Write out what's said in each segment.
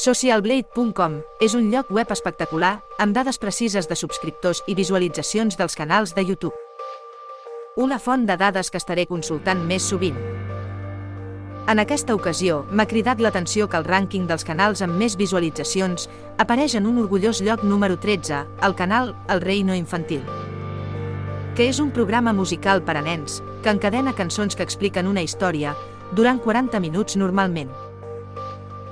Socialblade.com és un lloc web espectacular amb dades precises de subscriptors i visualitzacions dels canals de YouTube. Una font de dades que estaré consultant més sovint. En aquesta ocasió, m'ha cridat l'atenció que el rànquing dels canals amb més visualitzacions apareix en un orgullós lloc número 13, el canal El Reino Infantil que és un programa musical per a nens, que encadena cançons que expliquen una història, durant 40 minuts normalment.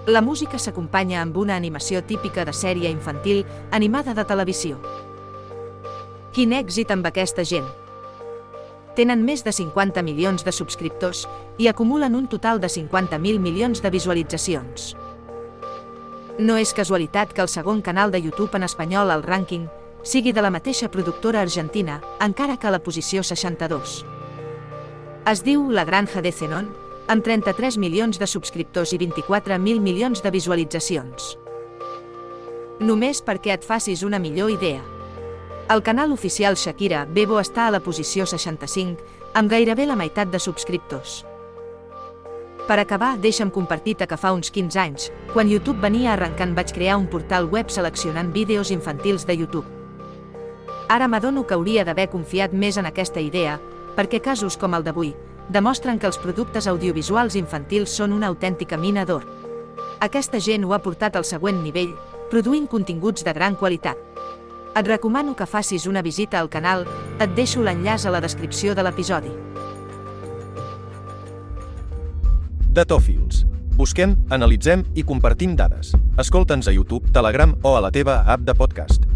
La música s'acompanya amb una animació típica de sèrie infantil animada de televisió. Quin èxit amb aquesta gent! Tenen més de 50 milions de subscriptors i acumulen un total de 50.000 milions de visualitzacions. No és casualitat que el segon canal de YouTube en espanyol al rànquing sigui de la mateixa productora argentina, encara que a la posició 62. Es diu La Granja de Zenon, amb 33 milions de subscriptors i 24.000 milions de visualitzacions. Només perquè et facis una millor idea. El canal oficial Shakira Bebo està a la posició 65, amb gairebé la meitat de subscriptors. Per acabar, deixa'm compartir-te que fa uns 15 anys, quan YouTube venia arrencant vaig crear un portal web seleccionant vídeos infantils de YouTube. Ara m'adono que hauria d'haver confiat més en aquesta idea, perquè casos com el d'avui demostren que els productes audiovisuals infantils són una autèntica mina d'or. Aquesta gent ho ha portat al següent nivell, produint continguts de gran qualitat. Et recomano que facis una visita al canal, et deixo l'enllaç a la descripció de l'episodi. Datòfils. Busquem, analitzem i compartim dades. Escolta'ns a YouTube, Telegram o a la teva app de podcast.